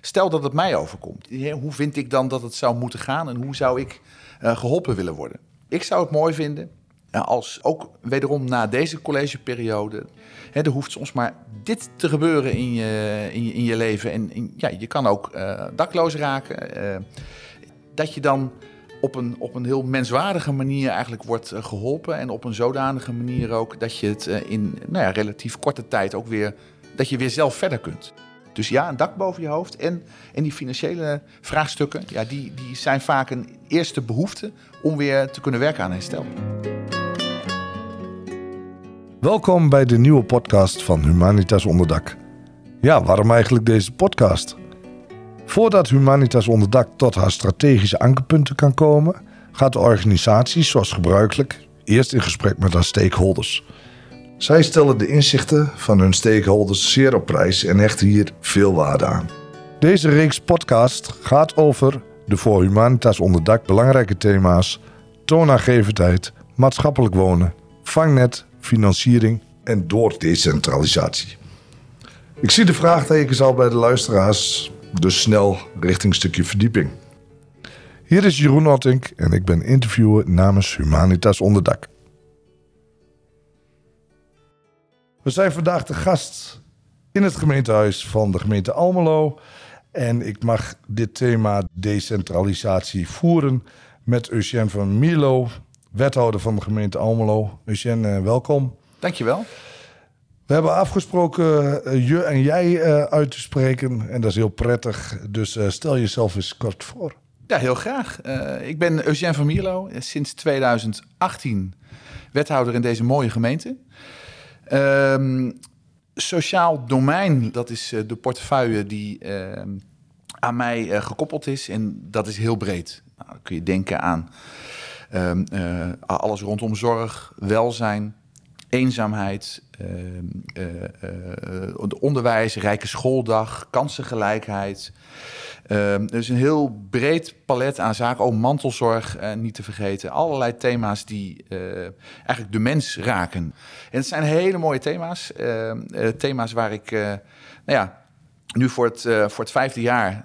Stel dat het mij overkomt. Hoe vind ik dan dat het zou moeten gaan en hoe zou ik uh, geholpen willen worden? Ik zou het mooi vinden als ook wederom na deze collegeperiode. Hè, er hoeft soms maar dit te gebeuren in je, in je, in je leven. En ja, je kan ook uh, dakloos raken. Dat je dan op een, op een heel menswaardige manier eigenlijk wordt geholpen. En op een zodanige manier ook dat je het in nou ja, relatief korte tijd ook weer. dat je weer zelf verder kunt. Dus ja, een dak boven je hoofd en, en die financiële vraagstukken, ja, die, die zijn vaak een eerste behoefte om weer te kunnen werken aan herstel. Welkom bij de nieuwe podcast van Humanitas Onderdak. Ja, waarom eigenlijk deze podcast? Voordat Humanitas Onderdak tot haar strategische ankerpunten kan komen, gaat de organisatie, zoals gebruikelijk, eerst in gesprek met haar stakeholders. Zij stellen de inzichten van hun stakeholders zeer op prijs en hechten hier veel waarde aan. Deze reeks podcast gaat over de voor Humanitas Onderdak belangrijke thema's: toonaangevendheid, maatschappelijk wonen, vangnet financiering en door decentralisatie. Ik zie de vraagtekens al bij de luisteraars, dus snel richting stukje verdieping. Hier is Jeroen Ottink en ik ben interviewer namens Humanitas Onderdak. We zijn vandaag de gast in het gemeentehuis van de gemeente Almelo. En ik mag dit thema decentralisatie voeren met Eugène van Milo, wethouder van de gemeente Almelo. Eugène, uh, welkom. Dankjewel. We hebben afgesproken uh, je en jij uh, uit te spreken en dat is heel prettig. Dus stel jezelf eens kort voor. Ja, heel graag. ik ben Eugène van Mierlo, sinds 2018 wethouder in deze mooie gemeente. Ehm, sociaal domein, dat is de portefeuille die ehm, aan mij gekoppeld is en dat is heel breed. Nou, dan kun je denken aan Ehm, eh, alles rondom zorg, welzijn, eenzaamheid, onderwijs, rijke schooldag, kansengelijkheid. Uh, dus een heel breed palet aan zaken. Ook mantelzorg, niet te vergeten. Allerlei thema's die eigenlijk de mens raken. En het zijn hele mooie thema's. thema's waar ik nou ja, nu voor het, voor het vijfde jaar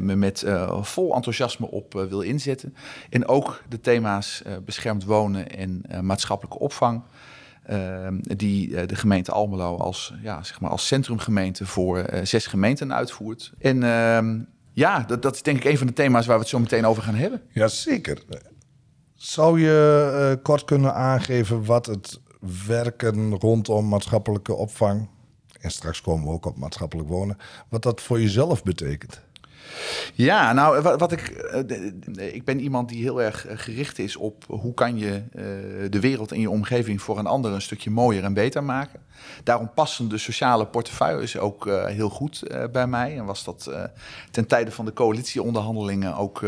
me met vol enthousiasme op wil inzetten. En ook de thema's beschermd wonen en maatschappelijke opvang. Die de gemeente Almelo als, ja, zeg maar als centrumgemeente voor zes gemeenten uitvoert. En ehm, ja, dat, dat is denk ik een van de thema's waar we het zo meteen over gaan hebben. Jazeker. Zou je kort kunnen aangeven wat het werken rondom maatschappelijke opvang en straks komen we ook op maatschappelijk wonen, wat dat voor jezelf betekent. Ja, nou, wat, ik. Uh, ik ben iemand die heel erg eh, gericht is op hoe kan je uh, de wereld en je omgeving voor een ander een stukje mooier en beter maken. Daarom passen de sociale portefeuilles ook uh, heel goed bij mij. En was dat ten tijde van de coalitieonderhandelingen ook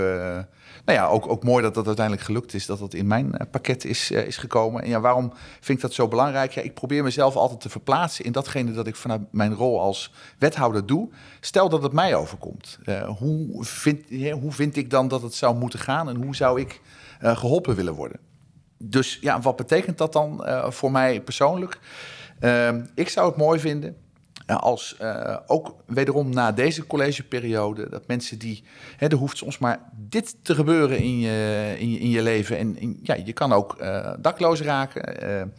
nou ja, ook, ook mooi dat dat uiteindelijk gelukt is, dat dat in mijn eh, pakket is, eh, is gekomen. En ja, waarom vind ik dat zo belangrijk? Ja, ik probeer mezelf altijd te verplaatsen in datgene dat ik vanuit mijn rol als wethouder doe. Stel dat het mij overkomt. Hoe, vind, hoe vind ik dan dat het zou moeten gaan en hoe zou ik geholpen willen worden? Dus ja, wat betekent dat dan voor mij persoonlijk? Ik zou het mooi vinden als uh, ook wederom na deze collegeperiode, dat mensen die, hè, er hoeft soms maar dit te gebeuren in je, in je, in je leven. En ja, je kan ook uh, dakloos raken.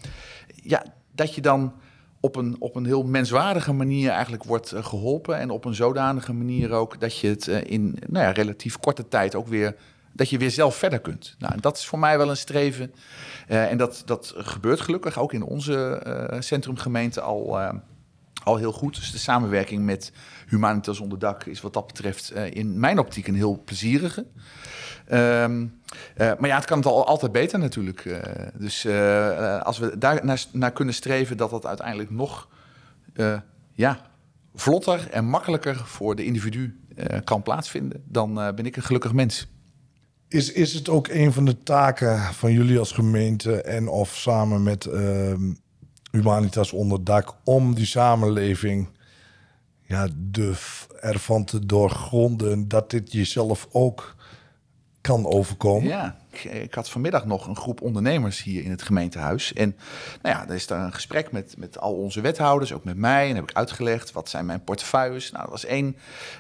Ja, dat je dan op een, op een heel menswaardige manier eigenlijk wordt geholpen. En op een zodanige manier ook dat je het in nou ja, relatief korte tijd ook weer dat je weer zelf verder kunt. Nou, dat is voor mij wel een streven. Uh, en dat, dat gebeurt gelukkig ook in onze uh, centrumgemeente al, uh, al heel goed. Dus de samenwerking met Humanitas onder dak is wat dat betreft in mijn optiek een heel plezierige. Uh, maar ja, het kan het al, altijd beter natuurlijk. Dus als we daar naar, naar, kunnen streven dat dat uiteindelijk nog ja, vlotter en makkelijker voor de individu kan plaatsvinden, dan ben ik een gelukkig mens. Is, is het ook een van de taken van jullie als gemeente en of samen met ehm, Humanitas onder dak om die samenleving ja, de, ervan te doorgronden dat dit jezelf ook kan overkomen. Ja, ik, ik had vanmiddag nog een groep ondernemers hier in het gemeentehuis. En nou ja, er is daar een gesprek met, met al onze wethouders, ook met mij. En heb ik uitgelegd, wat zijn mijn portefeuilles? Nou, er was één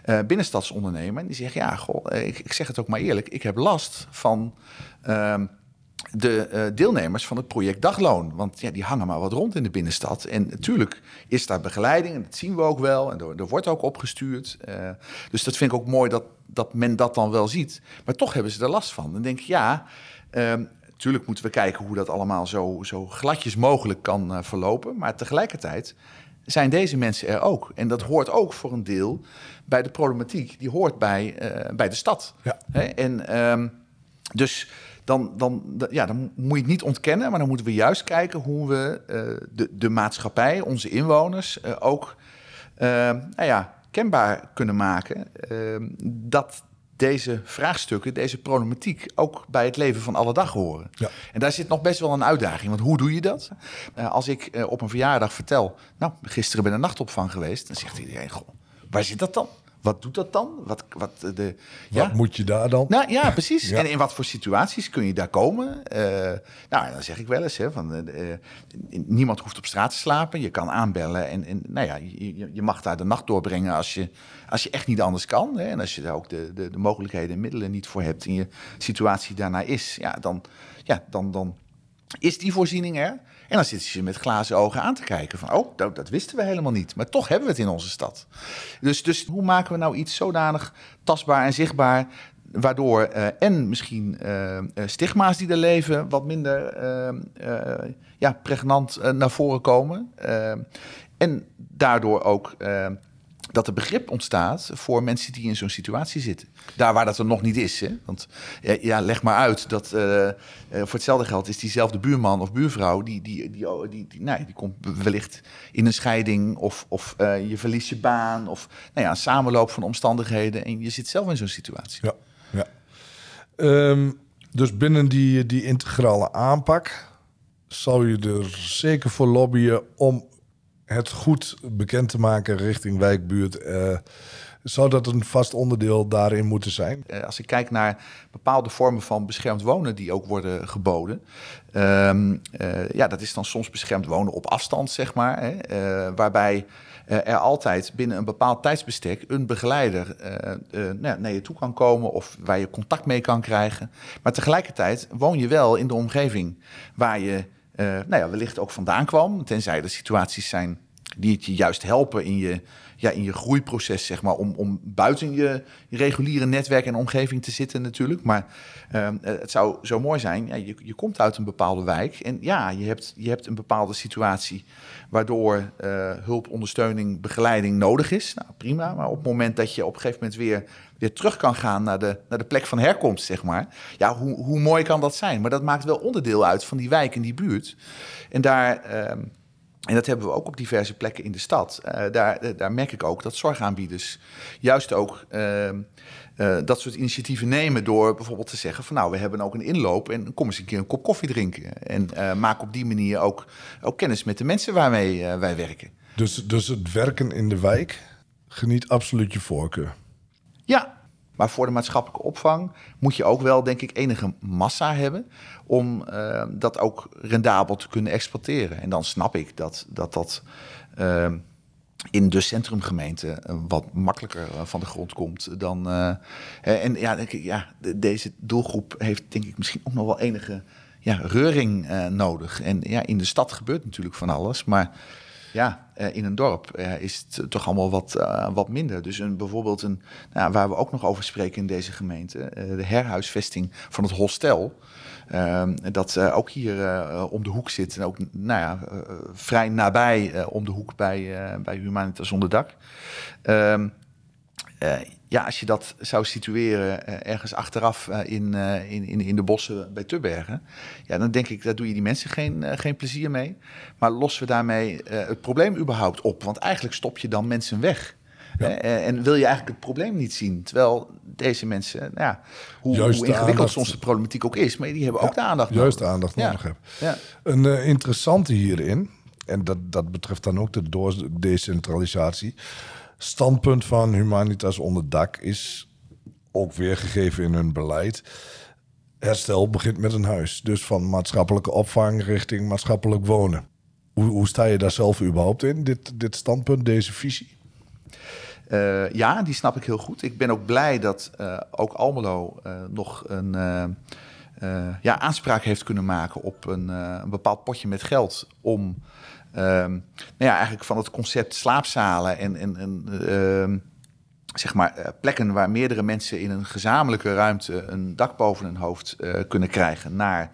uh, binnenstadsondernemer. En die zegt, ja, goh, eh, ik, ik zeg het ook maar eerlijk. Ik heb last van... Uh, de uh, deelnemers van het project Dagloon. Want ja, die hangen maar wat rond in de binnenstad. En natuurlijk is daar begeleiding, en dat zien we ook wel. En er, er wordt ook opgestuurd. Uh, dus dat vind ik ook mooi dat, dat men dat dan wel ziet. Maar toch hebben ze er last van. En denk ik, ja, natuurlijk moeten we kijken hoe dat allemaal zo, zo gladjes mogelijk kan uh, verlopen. Maar tegelijkertijd zijn deze mensen er ook. En dat hoort ook voor een deel bij de problematiek. Die hoort bij, bij de stad. Ja. Hè? En ehm, dus dan, dan, ja, dan moet je het niet ontkennen, maar dan moeten we juist kijken hoe we uh, de, de maatschappij, onze inwoners, uh, ook uh, nou ja, kenbaar kunnen maken. dat deze vraagstukken, deze problematiek ook bij het leven van alle dag horen. Ja. En daar zit nog best wel een uitdaging. Want hoe doe je dat? als ik op een verjaardag vertel, nou, gisteren ben ik nachtopvang geweest, dan zegt iedereen, goh, waar zit dat dan? Wat doet dat dan? Wat, wat, de, ja? wat moet je daar dan? Nou ja, precies. Ja. En in wat voor situaties kun je daar komen? Uh, nou, dan zeg ik wel eens: hè, van, uh, niemand hoeft op straat te slapen. Je kan aanbellen en, en nou ja, je, je mag daar de nacht doorbrengen als je, als je echt niet anders kan. Hè, en als je daar ook de, de, de mogelijkheden en middelen niet voor hebt en je situatie daarna is, ja, dan, ja, dan, dan is die voorziening er. En dan zitten ze met glazen ogen aan te kijken van, oh, dat, dat, wisten we helemaal niet. Maar toch hebben we het in onze stad. Dus, dus hoe maken we nou iets zodanig tastbaar en zichtbaar, waardoor uh, en misschien uh, stigma's die er leven wat minder ja, pregnant naar voren komen. en daardoor ook dat er begrip ontstaat voor mensen die in zo'n situatie zitten. Daar waar dat er nog niet is. Hè? Want ja, leg maar uit dat uh, uh, voor hetzelfde geld is diezelfde buurman of buurvrouw... die, die, die, die, die, nee, die komt wellicht in een scheiding of, of je verliest je baan... of nou ja, een samenloop van omstandigheden en je zit zelf in zo'n situatie. Ja, ja. Um, dus binnen die, die integrale aanpak zou je er zeker voor lobbyen om het goed bekend te maken richting wijkbuurt. Uh, zou dat een vast onderdeel daarin moeten zijn? Als ik kijk naar bepaalde vormen van beschermd wonen die ook worden geboden. Um, uh, ja, dat is dan soms beschermd wonen op afstand, zeg maar. Hè, waarbij er altijd binnen een bepaald tijdsbestek een begeleider nou, naar je toe kan komen of waar je contact mee kan krijgen. Maar tegelijkertijd woon je wel in de omgeving waar je nou ja, wellicht ook vandaan kwam. Tenzij er situaties zijn die het je juist helpen in je, ja, in je groeiproces, zeg maar, om, om buiten je, reguliere netwerk en omgeving te zitten natuurlijk. Maar uh, het zou zo mooi zijn, ja, je, je komt uit een bepaalde wijk en ja, je hebt, je hebt een bepaalde situatie waardoor uh, hulp, ondersteuning, begeleiding nodig is. Nou, prima, maar op het moment dat je op een gegeven moment weer, weer terug kan gaan naar de, naar de plek van herkomst, zeg maar. Ja, hoe, hoe mooi kan dat zijn? Maar dat maakt wel onderdeel uit van die wijk en die buurt. En daar... Uh, en dat hebben we ook op diverse plekken in de stad. Uh, daar, daar merk ik ook dat zorgaanbieders juist ook uh, uh, dat soort initiatieven nemen door bijvoorbeeld te zeggen van nou, we hebben ook een inloop en kom eens een keer een kop koffie drinken. En maak op die manier ook, ook kennis met de mensen waarmee wij werken. Dus, dus het werken in de wijk geniet absoluut je voorkeur? Ja, maar voor de maatschappelijke opvang moet je ook wel, denk ik, enige massa hebben om uh, dat ook rendabel te kunnen exploiteren. En dan snap ik dat dat, dat uh, in de centrumgemeente wat makkelijker van de grond komt dan. Uh, en ja, ja, deze doelgroep heeft denk ik misschien ook nog wel enige ja, reuring nodig. En ja, in de stad gebeurt natuurlijk van alles, maar ja, uh, in een dorp uh, is het toch allemaal wat, uh, wat minder. Dus een, bijvoorbeeld een, nou, waar we ook nog over spreken in deze gemeente, de herhuisvesting van het hostel. Ehm, dat ook hier om de hoek zit en ook nou ja, vrij nabij om de hoek bij, bij Humanitas Onderdak. Um, ja, als je dat zou situeren uh, ergens achteraf uh, in, uh, in, in, in de bossen bij Tubbergen, ja, dan denk ik, daar doe je die mensen geen, geen plezier mee. Maar lossen we daarmee het probleem überhaupt op? Want eigenlijk stop je dan mensen weg. Ja. en wil je eigenlijk het probleem niet zien? Terwijl deze mensen, nou ja, hoe, hoe ingewikkeld aandacht. soms de problematiek ook is, maar die hebben ook de aandacht juist nodig. de aandacht nodig hebben. Ja. Een interessante hierin, en dat, dat betreft dan ook de decentralisatie standpunt van Humanitas onder dak is ook weergegeven in hun beleid. Herstel begint met een huis. Dus van maatschappelijke opvang richting maatschappelijk wonen. Hoe, hoe sta je daar zelf überhaupt in, dit, dit standpunt, deze visie? Uh, ja, die snap ik heel goed. Ik ben ook blij dat uh, ook Almelo uh, nog een ja, aanspraak heeft kunnen maken op een, een bepaald potje met geld om nou ja, eigenlijk van het concept slaapzalen en, en, en ehm, zeg maar, plekken waar meerdere mensen in een gezamenlijke ruimte een dak boven hun hoofd kunnen krijgen naar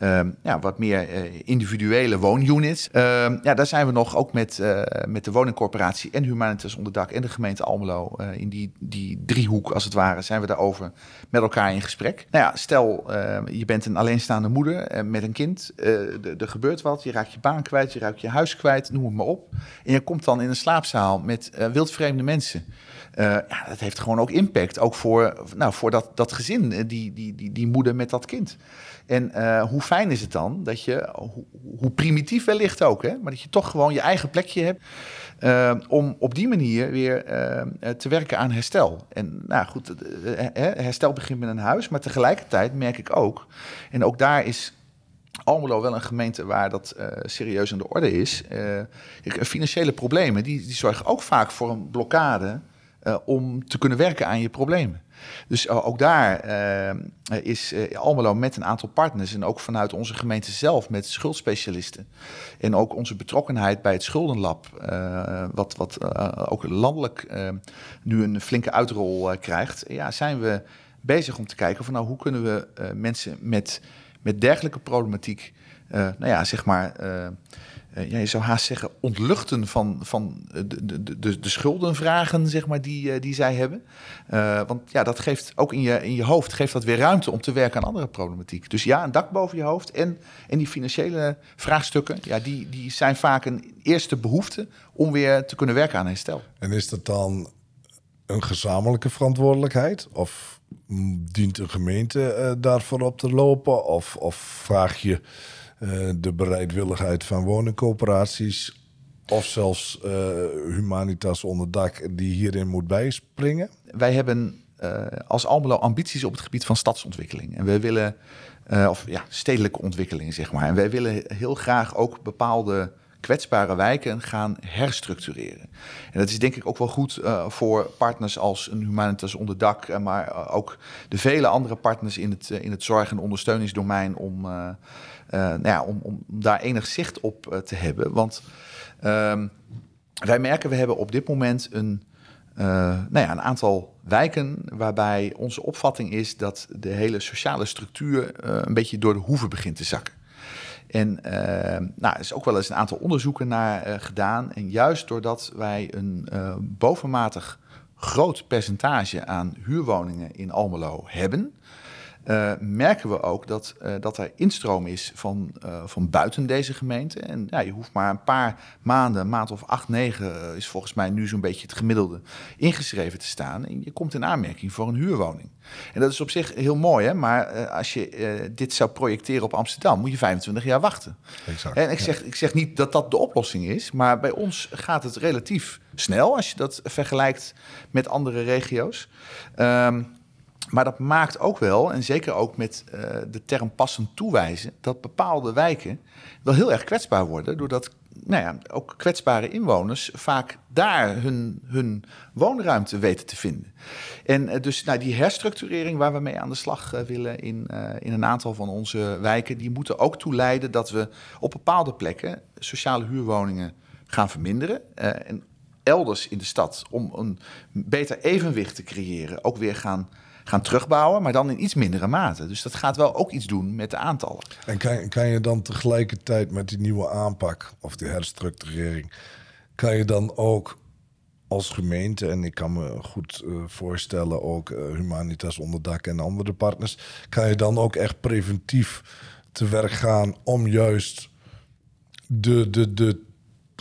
Ehm, ja, wat meer uh, individuele woonunits. Uh, ja, daar zijn we nog ook met, uh, met de woningcorporatie en Humanitas Onderdak en de gemeente Almelo. Uh, in die, die driehoek, als het ware, zijn we daarover met elkaar in gesprek. Nou ja, stel ehm, je bent een alleenstaande moeder met een kind. er gebeurt wat, je raakt je baan kwijt, je raakt je huis kwijt, noem het maar op. En je komt dan in een slaapzaal met wildvreemde mensen. ja, dat heeft gewoon ook impact. Ook voor, nou, voor dat, dat gezin, die, die, die, die moeder met dat kind. En uh, hoe fijn is het dan dat je, hoe, primitief wellicht ook, hè, maar dat je toch gewoon je eigen plekje hebt uh, om op die manier weer uh, te werken aan herstel. En nou goed, herstel begint met een huis, maar tegelijkertijd merk ik ook, en ook daar is Almelo wel een gemeente waar dat serieus aan de orde is. financiële problemen, die, die zorgen ook vaak voor een blokkade om te kunnen werken aan je problemen. Dus ook daar uh, is Almelo met een aantal partners en ook vanuit onze gemeente zelf met schuldspecialisten en ook onze betrokkenheid bij het schuldenlab, wat, wat ook landelijk nu een flinke uitrol krijgt, ja, zijn we bezig om te kijken van nou hoe kunnen we mensen met, met dergelijke problematiek, nou ja, zeg maar ja, je zou haast zeggen, ontluchten van, van de, de, de, de schuldenvragen zeg maar, die, uh, die zij hebben. Want ja, dat geeft ook in je, in je hoofd geeft dat weer ruimte om te werken aan andere problematiek. Dus ja, een dak boven je hoofd en, en die financiële vraagstukken, ja, die, die zijn vaak een eerste behoefte om weer te kunnen werken aan herstel. En is dat dan een gezamenlijke verantwoordelijkheid? Of dient een gemeente daarvoor op te lopen? Of, of vraag je eh, de bereidwilligheid van woningcoöperaties of zelfs uh, Humanitas onder dak die hierin moet bijspringen? Wij hebben uh, als Almelo ambities op het gebied van stadsontwikkeling. En wij willen, of ja, stedelijke ontwikkeling zeg maar. En wij willen heel graag ook bepaalde kwetsbare wijken gaan herstructureren. En dat is denk ik ook wel goed voor partners als een Humanitas onder dak, maar ook de vele andere partners in het, in het zorg- en ondersteuningsdomein om eh, nou ja, om, om daar enig zicht op eh, te hebben. Want ehm, wij merken, we hebben op dit moment een, uh, nou ja, een aantal wijken waarbij onze opvatting is dat de hele sociale structuur een beetje door de hoeven begint te zakken. En uh, nou, er is ook wel eens een aantal onderzoeken naar gedaan. En juist doordat wij een bovenmatig groot percentage aan huurwoningen in Almelo hebben, uh, merken we ook dat, uh, dat er instroom is van, uh, van buiten deze gemeente. En ja, je hoeft maar een paar maanden, een maand of acht, negen is volgens mij nu zo'n beetje het gemiddelde, ingeschreven te staan. En je komt in aanmerking voor een huurwoning. En dat is op zich heel mooi, hè? maar als je dit zou projecteren op Amsterdam, moet je 25 jaar wachten. Exact, en ik zeg, ik zeg niet dat dat de oplossing is, maar bij ons gaat het relatief snel als je dat vergelijkt met andere regio's. Um, maar dat maakt ook wel, en zeker ook met uh, de term passend toewijzen, dat bepaalde wijken wel heel erg kwetsbaar worden. Doordat nou ja, ook kwetsbare inwoners vaak daar hun, hun woonruimte weten te vinden. En uh, dus nou, die herstructurering waar we mee aan de slag uh, willen in, in een aantal van onze wijken, die moeten ook toe leiden dat we op bepaalde plekken sociale huurwoningen gaan verminderen. en elders in de stad, om een beter evenwicht te creëren, ook weer gaan gaan terugbouwen, maar dan in iets mindere mate. Dus dat gaat wel ook iets doen met de aantallen. En kan, kan je dan tegelijkertijd met die nieuwe aanpak of die herstructurering, kan je dan ook als gemeente, en ik kan me goed uh, voorstellen, ook uh, Humanitas Onderdak en andere partners, kan je dan ook echt preventief te werk gaan om juist de, de, de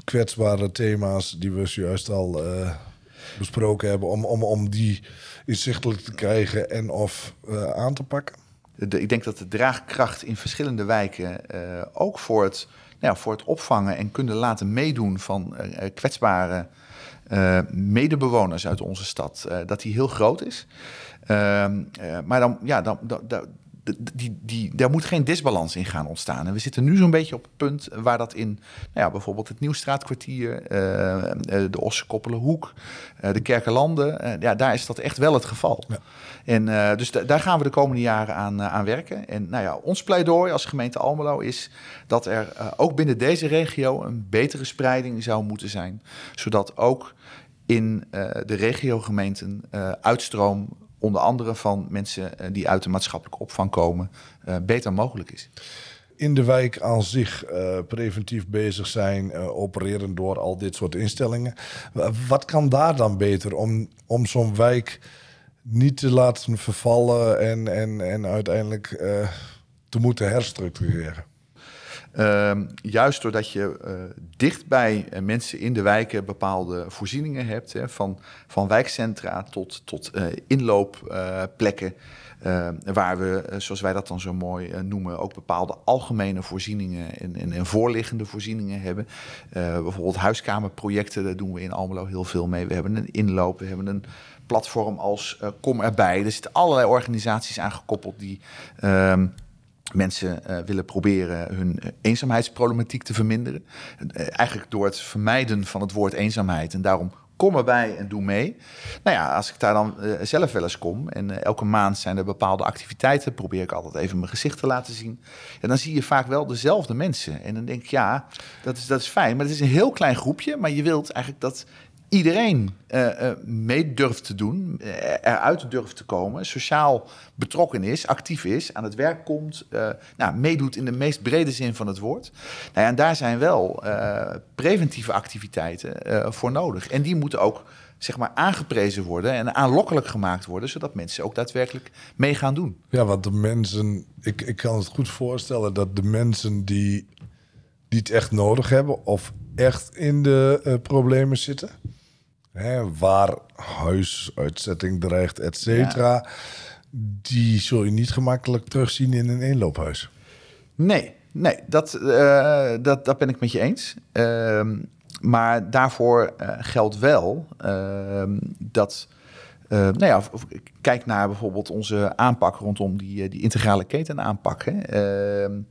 kwetsbare thema's die we juist al uh, besproken hebben, om, om, om die inzichtelijk te krijgen en of uh, aan te pakken? Ik denk dat de draagkracht in verschillende wijken uh, ook voor het, nou ja, voor het opvangen en kunnen laten meedoen van uh, kwetsbare medebewoners uit onze stad, dat die heel groot is. Ehm, maar dan, ja, dan, dan, die, die, daar moet geen disbalans in gaan ontstaan. En we zitten nu zo'n beetje op het punt waar dat in nou ja, bijvoorbeeld het Nieuwstraatkwartier, uh, de Ossekoppelenhoek, uh, de Kerkenlanden, ja, daar is dat echt wel het geval. Ja. En dus daar gaan we de komende jaren aan, aan werken. En nou ja, ons pleidooi als gemeente Almelo is dat er ook binnen deze regio een betere spreiding zou moeten zijn. Zodat ook in de regiogemeenten uitstroom onder andere van mensen eh, die uit de maatschappelijke opvang komen, eh, beter mogelijk is. In de wijk aan zich uh, preventief bezig zijn, opereren door al dit soort instellingen. Wat kan daar dan beter om, om zo'n wijk niet te laten vervallen en, en, en uiteindelijk te moeten herstructureren? Ehm, juist doordat je uh, dicht bij uh, mensen in de wijken bepaalde voorzieningen hebt, hè, van, van wijkcentra tot, tot uh, inloopplekken, waar we, zoals wij dat dan zo mooi noemen, ook bepaalde algemene voorzieningen en, en, en voorliggende voorzieningen hebben. bijvoorbeeld huiskamerprojecten, daar doen we in Almelo heel veel mee. We hebben een inloop, we hebben een platform als Kom erbij. Er zitten allerlei organisaties aangekoppeld die. Ehm, mensen uh, willen proberen hun eh, eenzaamheidsproblematiek te verminderen. Uh, eigenlijk door het vermijden van het woord eenzaamheid. En daarom kom erbij en doe mee. Nou ja, als ik daar dan zelf wel eens kom en elke maand zijn er bepaalde activiteiten, probeer ik altijd even mijn gezicht te laten zien. En dan zie je vaak wel dezelfde mensen. En dan denk ik, ja, dat is, dat is fijn. Maar het is een heel klein groepje, maar je wilt eigenlijk dat iedereen uh, mee durft te doen, uh, eruit durft te komen, sociaal betrokken is, actief is, aan het werk komt, nou, meedoet in de meest brede zin van het woord. Nou ja, en daar zijn wel preventieve activiteiten voor nodig. En die moeten ook zeg maar aangeprezen worden en aanlokkelijk gemaakt worden, zodat mensen ook daadwerkelijk mee gaan doen. Ja, want de mensen, ik, ik kan het goed voorstellen dat de mensen die, die het echt nodig hebben of echt in de problemen zitten, hè, waar huisuitzetting dreigt, et cetera, die zul je niet gemakkelijk terugzien in een inloophuis. Nee, nee, dat, uh, dat, dat ben ik met je eens. Uh, maar daarvoor uh, geldt wel ehm, dat. Uh, nou ja, kijk naar bijvoorbeeld onze aanpak rondom die, die integrale ketenaanpak. Hè. Ehm,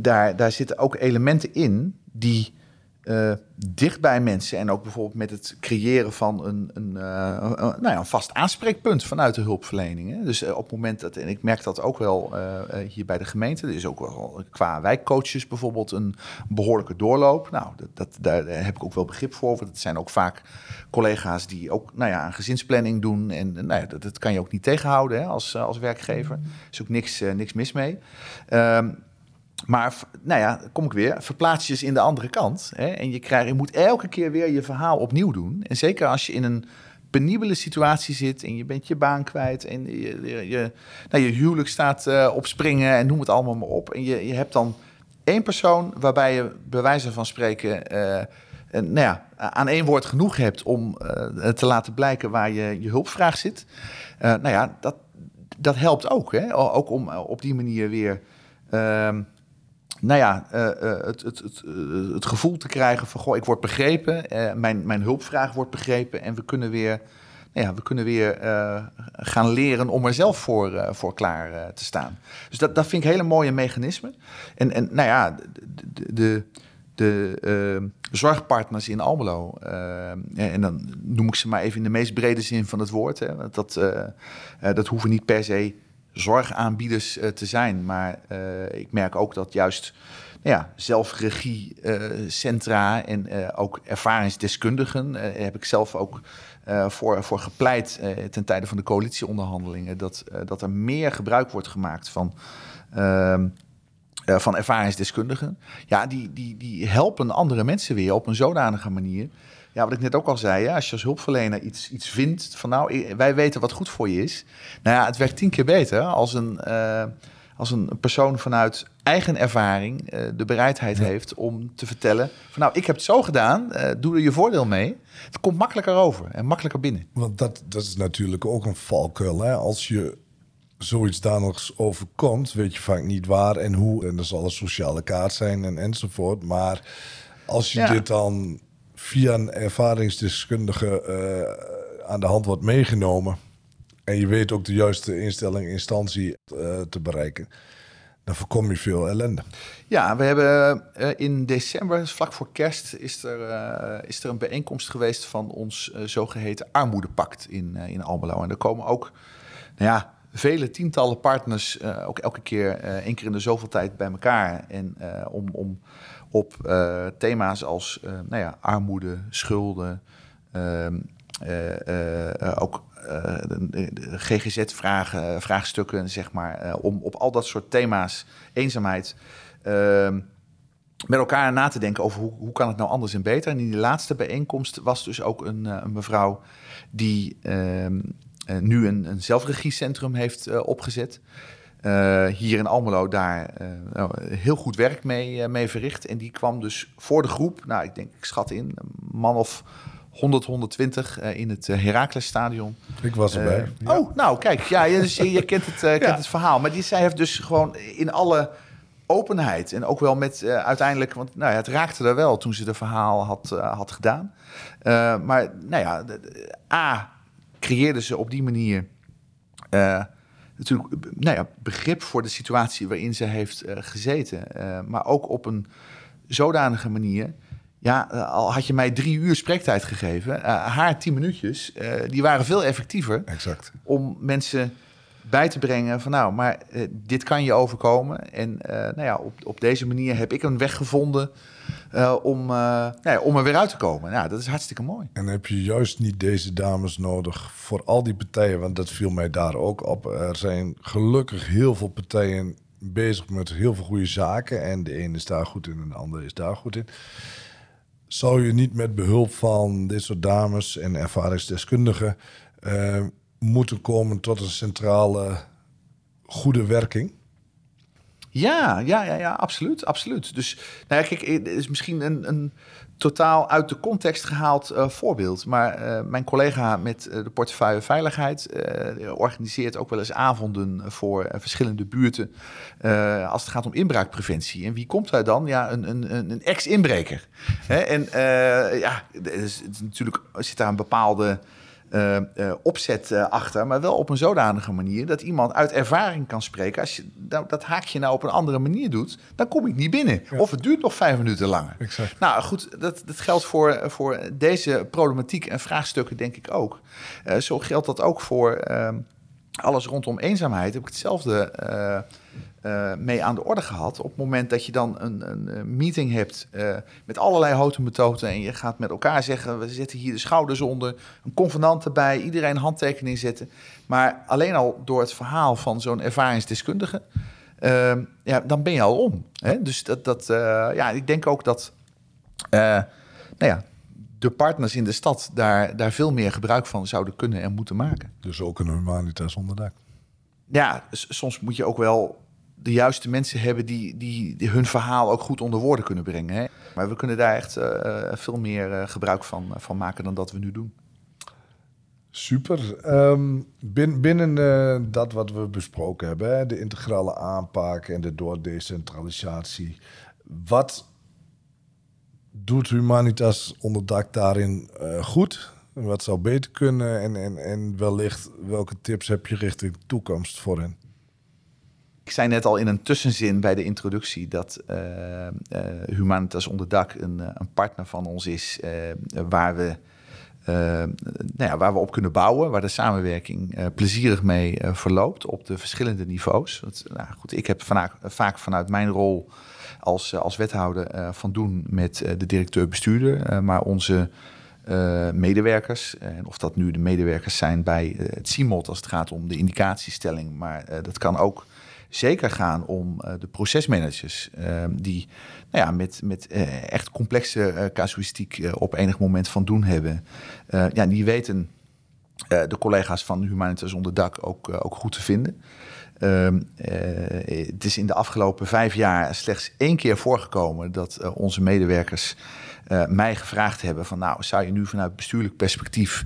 daar, daar zitten ook elementen in die uh, dicht bij mensen en ook bijvoorbeeld met het creëren van een, een, een nou ja, een vast aanspreekpunt vanuit de hulpverlening. Hè. Dus uh, op het moment dat, en ik merk dat ook wel hier bij de gemeente, er is ook wel qua wijkcoaches bijvoorbeeld een behoorlijke doorloop. Nou, dat, dat, daar heb ik ook wel begrip voor, want het zijn ook vaak collega's die ook nou ja, een gezinsplanning doen. En nou ja, dat, dat kan je ook niet tegenhouden hè, als, als werkgever. Er is ook niks, niks mis mee. Um, maar nou ja, kom ik weer, verplaats je eens in de andere kant. Hè, en je, krijgt, je moet elke keer weer je verhaal opnieuw doen. En zeker als je in een penibele situatie zit en je bent je baan kwijt en je, nou, je huwelijk staat uh, op springen en noem het allemaal maar op. En je, je hebt dan één persoon waarbij je bij wijze van spreken uh, nou ja, aan één woord genoeg hebt om uh, te laten blijken waar je, je hulpvraag zit. nou ja, dat, dat helpt ook. Hè? Ook om op die manier weer ehm, nou ja, uh, het, het, het, het, gevoel te krijgen van, goh, ik word begrepen, mijn, mijn hulpvraag wordt begrepen en we kunnen weer, nou ja, we kunnen weer gaan leren om er zelf voor, voor klaar te staan. Dus dat, dat vind ik hele mooie mechanismen. En, en nou ja, de, de, de zorgpartners in Almelo, en dan noem ik ze maar even in de meest brede zin van het woord, hè, dat, dat hoeven niet per se zorgaanbieders uh, te zijn. Maar uh, ik merk ook dat juist nou ja, zelfregiecentra uh, en ook ervaringsdeskundigen, heb ik zelf ook voor, voor gepleit ten tijde van de coalitieonderhandelingen, dat, dat er meer gebruik wordt gemaakt van. Ehm, van ervaringsdeskundigen. Ja, die, die, die helpen andere mensen weer op een zodanige manier ja, wat ik net ook al zei, als je als hulpverlener iets, iets vindt van nou, wij weten wat goed voor je is. Nou ja, het werkt tien keer beter als een, uh, als een persoon vanuit eigen ervaring uh, de bereidheid heeft om te vertellen van nou, ik heb het zo gedaan, uh, doe er je voordeel mee. Het komt makkelijker over en makkelijker binnen. Want dat, dat is natuurlijk ook een valkuil. Hè? Als je zoiets daar nog overkomt, weet je vaak niet waar en hoe. En er zal een sociale kaart zijn en enzovoort. Maar als je dit dan via een ervaringsdeskundige uh, aan de hand wordt meegenomen. En je weet ook de juiste instelling, instantie uh, te bereiken. Dan voorkom je veel ellende. Ja, we hebben uh, in december, vlak voor kerst, is er, is er een bijeenkomst geweest van ons zogeheten armoedepact in, in Almelo. En er komen ook, nou ja, vele tientallen partners ook elke keer één keer in de zoveel tijd bij elkaar. En om, om op uh, thema's als uh, nou ja, armoede, schulden, uh, ook GGZ-vragen, vraagstukken, zeg maar, om op al dat soort thema's, eenzaamheid, ehm, met elkaar na te denken over hoe, hoe kan het nou anders en beter. En in die laatste bijeenkomst was dus ook een, een mevrouw die ehm, nu een, een zelfregiecentrum heeft opgezet. Uh, hier in Almelo daar uh, heel goed werk mee, uh, mee verricht. En die kwam dus voor de groep, nou ik denk, ik schat in, een man of 100, 120 in het Heracles-stadion. Ik was erbij. Ja. Oh, nou kijk, ja, je, dus, je, je kent, het, kent het verhaal. Maar die, zij heeft dus gewoon in alle openheid en ook wel met uiteindelijk, want nou ja, het raakte er wel toen ze het verhaal had, had gedaan. maar nou ja, A, creëerde ze op die manier natuurlijk nou ja, begrip voor de situatie waarin ze heeft uh, gezeten. Uh, maar ook op een zodanige manier. Ja, al had je mij drie uur spreektijd gegeven, haar tien minuutjes, die waren veel effectiever. Exact. Om mensen bij te brengen van nou, maar dit kan je overkomen. En nou ja, op, op deze manier heb ik een weg gevonden uh, om, nou ja, om er weer uit te komen. Ja, dat is hartstikke mooi. En heb je juist niet deze dames nodig voor al die partijen? Want dat viel mij daar ook op. Er zijn gelukkig heel veel partijen bezig met heel veel goede zaken. En de ene is daar goed in en de andere is daar goed in. Zou je niet met behulp van dit soort dames en ervaringsdeskundigen uh, moeten komen tot een centrale goede werking? Ja, ja, ja, ja, absoluut, absoluut. Dus nou kijk, het is misschien een, een totaal uit de context gehaald uh, voorbeeld. Maar uh, mijn collega met de portefeuille veiligheid organiseert ook wel eens avonden voor verschillende buurten als het gaat om inbraakpreventie. En wie komt daar dan? Ja, een, een, een ex-inbreker. en ja, is natuurlijk zit daar een bepaalde uh, uh, opzet uh, achter, maar wel op een zodanige manier dat iemand uit ervaring kan spreken. Als je dat, dat haakje nou op een andere manier doet, dan kom ik niet binnen. Ja. Of het duurt nog vijf minuten langer. Exact. Nou goed, dat, dat geldt voor, voor deze problematiek en vraagstukken, denk ik ook. zo geldt dat ook voor ehm, alles rondom eenzaamheid. Heb ik hetzelfde uh, mee aan de orde gehad. Op het moment dat je dan een, een meeting hebt uh, met allerlei houten methoden en je gaat met elkaar zeggen: we zetten hier de schouders onder, een convenant erbij, iedereen handtekening zetten. Maar alleen al door het verhaal van zo'n ervaringsdeskundige, uh, ja, dan ben je al om. Hè? Dus dat, dat ja, ik denk ook dat, nou ja, de partners in de stad daar, daar veel meer gebruik van zouden kunnen en moeten maken. Dus ook een humanitas onderdak. Ja, soms moet je ook wel de juiste mensen hebben die, die, die, hun verhaal ook goed onder woorden kunnen brengen. Hè? Maar we kunnen daar echt uh, veel meer uh, gebruik van, van maken dan dat we nu doen. Super. Um, bin, binnen uh, dat wat we besproken hebben, hè, de integrale aanpak en de doordecentralisatie. Wat doet Humanitas onderdak daarin goed? Wat zou beter kunnen? En, en, en wellicht, welke tips heb je richting toekomst voor hen? Ik zei net al in een tussenzin bij de introductie dat uh, uh, Humanitas Onderdak een, eh, een partner van ons is waar, we, nou ja, waar we op kunnen bouwen, waar de samenwerking plezierig mee verloopt op de verschillende niveaus. Nou goed, ik heb vaak vanuit mijn rol als, als wethouder van doen met de directeur-bestuurder, maar onze medewerkers. En of dat nu de medewerkers zijn bij het CIMOT als het gaat om de indicatiestelling. Maar dat kan ook zeker gaan om de procesmanagers uh, die nou ja, met, met echt complexe casuïstiek op enig moment van doen hebben. ja, die weten de collega's van Humanitas onder dak ook, ook goed te vinden. Ehm, het is in de afgelopen vijf jaar slechts één keer voorgekomen dat onze medewerkers uh, mij gevraagd hebben van nou, zou je nu vanuit bestuurlijk perspectief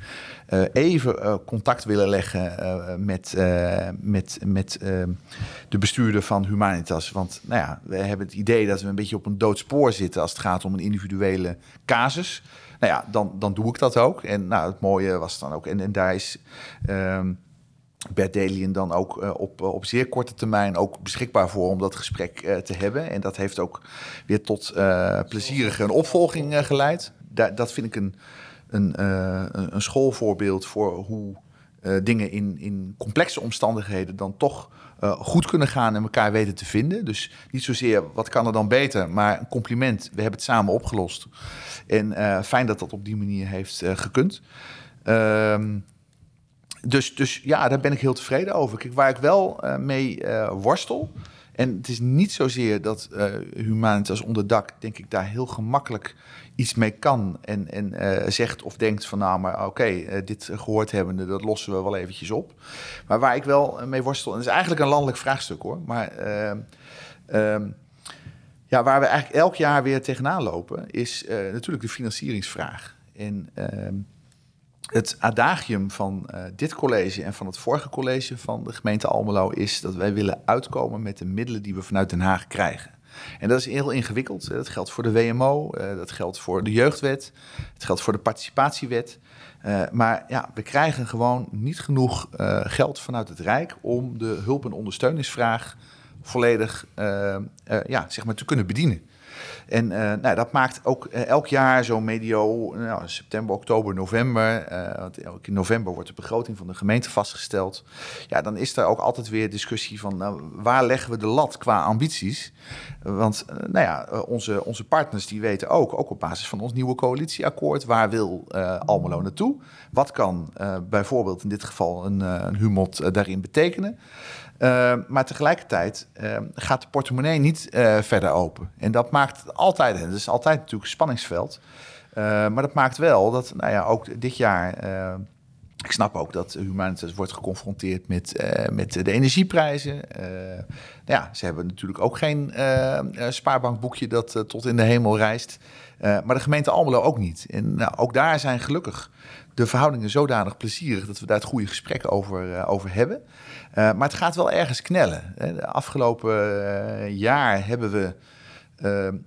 even contact willen leggen met, met, met de bestuurder van Humanitas? Want nou ja, we hebben het idee dat we een beetje op een dood spoor zitten als het gaat om een individuele casus. nou ja, dan, dan doe ik dat ook. En nou, het mooie was dan ook, en, en daar is um, Bert Delien dan ook uh, op, op zeer korte termijn ook beschikbaar voor om dat gesprek uh, te hebben. En dat heeft ook weer tot plezierige een opvolging geleid. Da dat vind ik een, een, een schoolvoorbeeld voor hoe dingen in, in complexe omstandigheden dan toch goed kunnen gaan en elkaar weten te vinden. Dus niet zozeer wat kan er dan beter, maar een compliment. We hebben het samen opgelost. En fijn dat dat op die manier heeft gekund. Ehm, dus, dus ja, daar ben ik heel tevreden over. Kijk, waar ik wel mee worstel. En het is niet zozeer dat Humanitas onder dak, denk ik, daar heel gemakkelijk iets mee kan en, en uh, zegt of denkt van nou, maar oké, uh, dit gehoord hebbende, dat lossen we wel eventjes op. Maar waar ik wel mee worstel, en dat is eigenlijk een landelijk vraagstuk hoor, maar uh, ja, waar we eigenlijk elk jaar weer tegenaan lopen, is natuurlijk de financieringsvraag. En ehm, het adagium van dit college en van het vorige college van de gemeente Almelo is dat wij willen uitkomen met de middelen die we vanuit Den Haag krijgen. En dat is heel ingewikkeld. Dat geldt voor de WMO, eh, dat geldt voor de jeugdwet, het geldt voor de participatiewet. Maar ja, we krijgen gewoon niet genoeg geld vanuit het Rijk om de hulp- en ondersteuningsvraag volledig ja, zeg maar te kunnen bedienen. En uh, nou, dat maakt ook uh, elk jaar zo medio nou, september, oktober, november. Uh, want ook in november wordt de begroting van de gemeente vastgesteld. Ja, dan is er ook altijd weer discussie van nou, waar leggen we de lat qua ambities? Want nou ja, onze, onze partners die weten ook, ook op basis van ons nieuwe coalitieakkoord, waar wil Almelo naartoe? Wat kan bijvoorbeeld in dit geval een, een HUMOT daarin betekenen? Uh, maar tegelijkertijd uh, gaat de portemonnee niet uh, verder open. En dat maakt altijd, en dat is altijd natuurlijk een spanningsveld. maar dat maakt wel dat, nou ja, ook dit jaar. ik snap ook dat Humanitas wordt geconfronteerd met, met de energieprijzen. nou ja, ze hebben natuurlijk ook geen spaarbankboekje dat tot in de hemel reist. maar de gemeente Almelo ook niet. En nou, ook daar zijn gelukkig de verhoudingen zodanig plezierig dat we daar het goede gesprek over, over hebben. Uh, maar het gaat wel ergens knellen. De afgelopen uh, jaar hebben we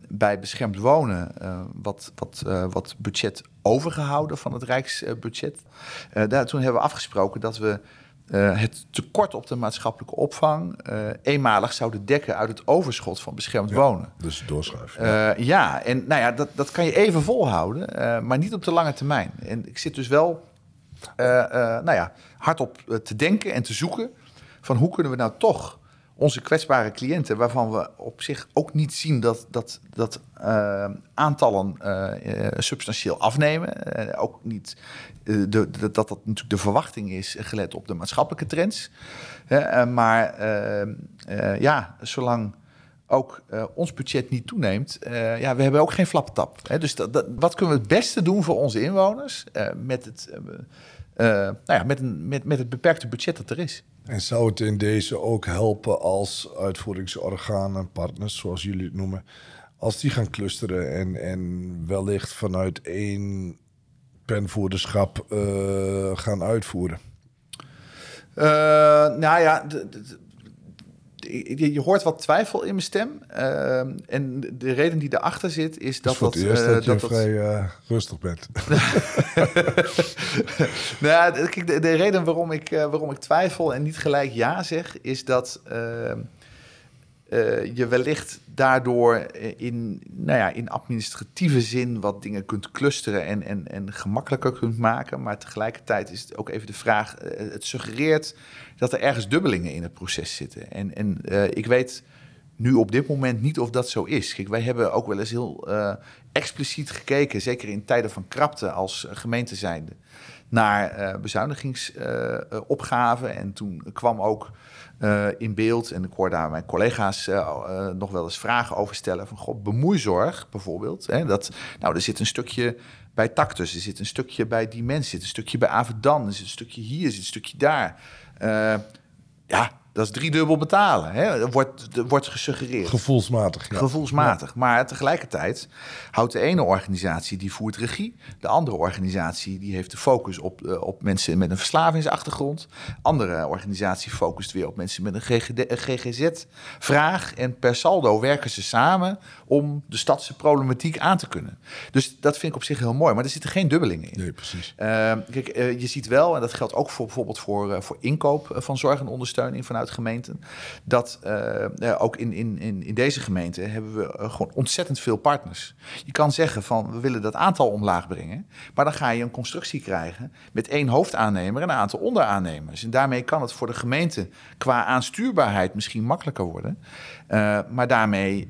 bij beschermd wonen wat, wat, wat budget overgehouden van het Rijksbudget. daar, toen hebben we afgesproken dat we het tekort op de maatschappelijke opvang eenmalig zouden dekken uit het overschot van beschermd ja, wonen. Dus doorschuiven. Ja. ja, en nou ja, dat, dat kan je even volhouden, maar niet op de lange termijn. En ik zit dus wel nou ja, hardop te denken en te zoeken van hoe kunnen we nou toch onze kwetsbare cliënten, waarvan we op zich ook niet zien dat, dat, dat uh, aantallen uh, substantieel afnemen. Ook niet de, dat dat natuurlijk de verwachting is, gelet op de maatschappelijke trends. maar ja, zolang ook ons budget niet toeneemt, ja, we hebben ook geen flappetap. Hè? Dus wat kunnen we het beste doen voor onze inwoners met, het, nou ja, met, een, met, met het beperkte budget dat er is? En zou het in deze ook helpen als uitvoeringsorganen, partners zoals jullie het noemen, als die gaan clusteren en, en wellicht vanuit één penvoerderschap uh, gaan uitvoeren? Uh, nou ja, je, je, hoort wat twijfel in mijn stem. Uh, en de reden die erachter zit is dat... dat, dat, uh, dat, dat je vrij uh, rustig bent. nou, kijk, de, de, reden waarom ik, waarom ik twijfel en niet gelijk ja zeg... is dat ehm, je wellicht daardoor in, nou ja, in administratieve zin... wat dingen kunt clusteren en, en, en gemakkelijker kunt maken. Maar tegelijkertijd is het ook even de vraag... het suggereert dat er ergens dubbelingen in het proces zitten. En, en uh, ik weet nu op dit moment niet of dat zo is. Kijk, wij hebben ook wel eens heel uh, expliciet gekeken, zeker in tijden van krapte als gemeente zijnde, naar uh, bezuinigingsopgaven. en toen kwam ook in beeld, en ik hoor daar mijn collega's nog wel eens vragen over stellen, van god, bemoeizorg bijvoorbeeld. Hè, dat, nou, er zit een stukje bij Tactus, er zit een stukje bij Dimens, er zit een stukje bij Avedan, er zit een stukje hier, er zit een stukje daar. Ja, dat is driedubbel betalen. Hè? Er wordt, wordt gesuggereerd. Gevoelsmatig. Ja. Gevoelsmatig. Maar tegelijkertijd houdt de ene organisatie die voert regie. De andere organisatie die heeft de focus op, uh, op mensen met een verslavingsachtergrond. Andere organisatie focust weer op mensen met een GGZ-vraag. En per saldo werken ze samen om de stadse problematiek aan te kunnen. Dus dat vind ik op zich heel mooi. Maar er zitten geen dubbelingen in. Nee, precies. Uh, kijk, uh, je ziet wel, en dat geldt ook voor bijvoorbeeld voor, voor inkoop van zorg en ondersteuning vanuit gemeenten. Dat ook in, in, in, in deze gemeente hebben we gewoon ontzettend veel partners. Je kan zeggen van we willen dat aantal omlaag brengen. Maar dan ga je een constructie krijgen met één hoofdaannemer en een aantal onderaannemers. En daarmee kan het voor de gemeente qua aanstuurbaarheid misschien makkelijker worden. Maar daarmee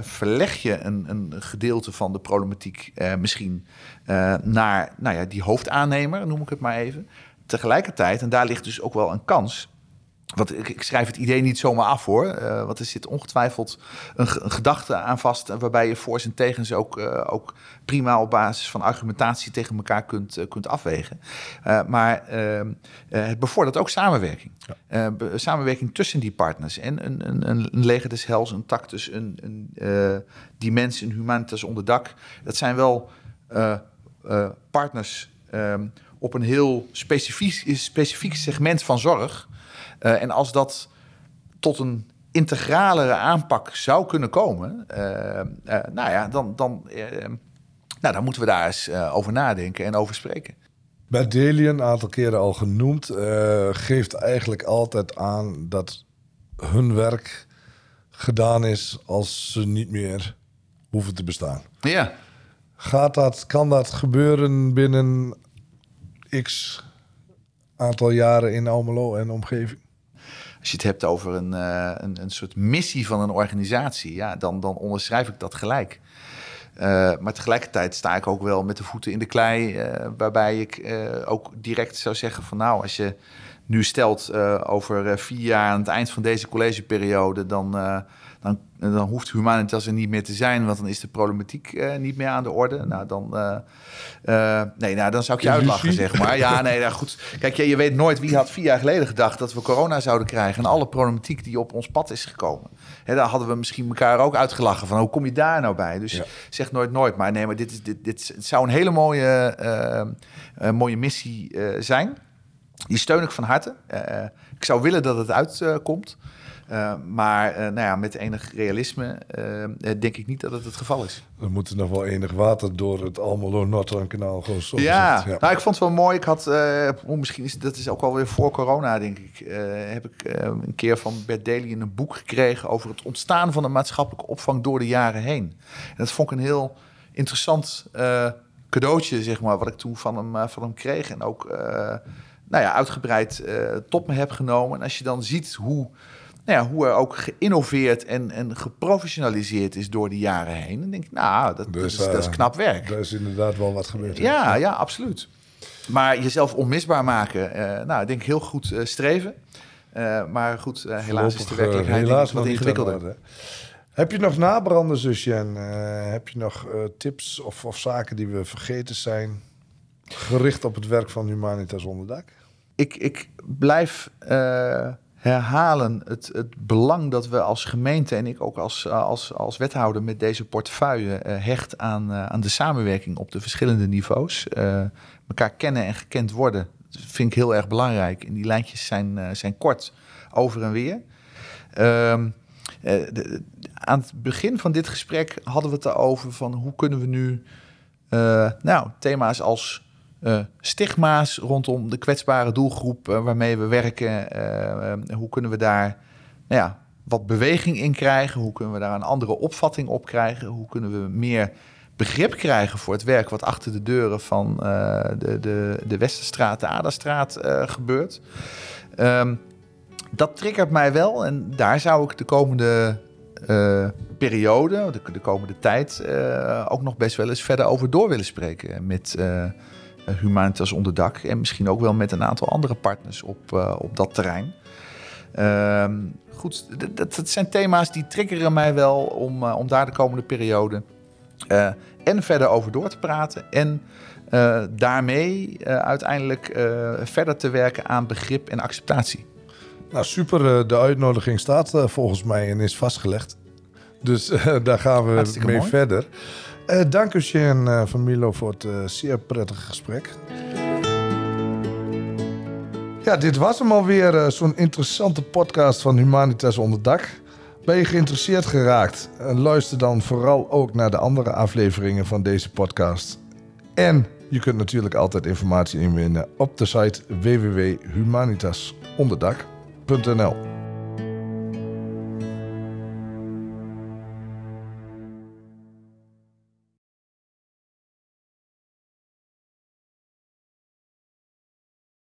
verleg je een, een, gedeelte van de problematiek misschien naar nou ja, die hoofdaannemer, noem ik het maar even. Tegelijkertijd, en daar ligt dus ook wel een kans want ik, ik, schrijf het idee niet zomaar af hoor. Uh, want er zit ongetwijfeld een, een, gedachte aan vast. waarbij je voor's en tegens ook, uh, ook prima op basis van argumentatie tegen elkaar kunt, uh, kunt afwegen. maar ehm, het bevordert ook samenwerking. Ja. samenwerking tussen die partners. En een, een, een, een leger des hels, een tactus, een, een, die mensen, een humanitas onderdak. Dat zijn wel partners ehm, op een heel specifiek, specifiek segment van zorg. Uh, en als dat tot een integralere aanpak zou kunnen komen, uh, uh, nou ja, dan, dan, nou, dan moeten we daar eens over nadenken en over spreken. Een aantal keren al genoemd, geeft eigenlijk altijd aan dat hun werk gedaan is als ze niet meer hoeven te bestaan. Ja. Gaat dat, kan dat gebeuren binnen x aantal jaren in Almelo en omgeving? Als je het hebt over een, uh, een, een, soort missie van een organisatie, ja, dan, dan onderschrijf ik dat gelijk. Uh, maar tegelijkertijd sta ik ook wel met de voeten in de klei, uh, waarbij ik ook direct zou zeggen van nou, als je nu stelt over vier jaar aan het eind van deze collegeperiode, dan dan, dan hoeft Humanitas er niet meer te zijn, want dan is de problematiek uh, niet meer aan de orde. Nou, dan, uh, uh, nee, nou, dan zou ik je uitlachen, zeg maar. Ja, nee, nou, goed. Kijk, je, je weet nooit wie had vier jaar geleden gedacht dat we corona zouden krijgen en alle problematiek die op ons pad is gekomen. Hè, daar hadden we misschien elkaar ook uitgelachen van hoe kom je daar nou bij? Dus ja. zeg nooit nooit. Maar nee, maar dit, is, dit, dit zou een hele mooie, mooie missie zijn. Die steun ik van harte. ik zou willen dat het uitkomt. Uh, maar uh, nou ja, met enig realisme uh, denk ik niet dat het het geval is. Er moet nog wel enig water door het zo ja, ja, nou ik vond het wel mooi. Ik had, oh, misschien is dat is ook alweer voor corona, denk ik, heb ik een keer van Bert Daly een boek gekregen over het ontstaan van de maatschappelijke opvang door de jaren heen. En dat vond ik een heel interessant cadeautje, zeg maar, wat ik toen van hem, van hem kreeg. En ook nou ja, uitgebreid tot me heb genomen. En als je dan ziet hoe nou ja, hoe er ook geïnnoveerd en, en geprofessionaliseerd is door de jaren heen. Dan denk ik, nou, dat, dus, dat, is, dat is knap werk. Er is inderdaad wel wat gebeurd. Ja, ja, absoluut. Maar jezelf onmisbaar maken, uh, nou, denk ik heel goed uh, streven. Maar goed, helaas is de werkelijkheid helaas wat ingewikkelder. Heb je nog nabranden, zusje? En heb je nog tips of, of zaken die we vergeten zijn, gericht op het werk van Humanitas Onderdak? Ik, ik blijf herhalen het, het belang dat we als gemeente en ik ook als, als, als wethouder met deze portefeuille uh, hecht aan, uh, aan de samenwerking op de verschillende niveaus. Uh, elkaar kennen en gekend worden, vind ik heel erg belangrijk. En die lijntjes zijn, zijn kort over en weer. Ehm, aan het begin van dit gesprek hadden we het erover van hoe kunnen we nu nou, thema's als uh, stigma's rondom de kwetsbare doelgroep uh, waarmee we werken. Uh, hoe kunnen we daar nou ja, wat beweging in krijgen? Hoe kunnen we daar een andere opvatting op krijgen? Hoe kunnen we meer begrip krijgen voor het werk wat achter de deuren van de, de, de Westerstraat, de Aderstraat gebeurt? Um, dat triggert mij wel en daar zou ik de komende periode, de, de, komende tijd, ook nog best wel eens verder over door willen spreken met eh, Humanitas onderdak. En misschien ook wel met een aantal andere partners op, uh, op dat terrein. Uh, goed, dat, dat, zijn thema's die triggeren mij wel om, uh, om daar de komende periode en verder over door te praten. En daarmee uiteindelijk verder te werken aan begrip en acceptatie. Nou, super. eh, De uitnodiging staat eh, volgens mij en is vastgelegd. Dus eh, daar gaan we Hartstikke mee mooi. verder. Eh dank u, Shane eh, van Milo, voor het eh, zeer prettige gesprek. Ja, dit was hem alweer, zo'n interessante podcast van Humanitas Onderdak. Ben je geïnteresseerd geraakt? Luister dan vooral ook naar de andere afleveringen van deze podcast. En je kunt natuurlijk altijd informatie inwinnen op de site www.humanitasonderdak.nl.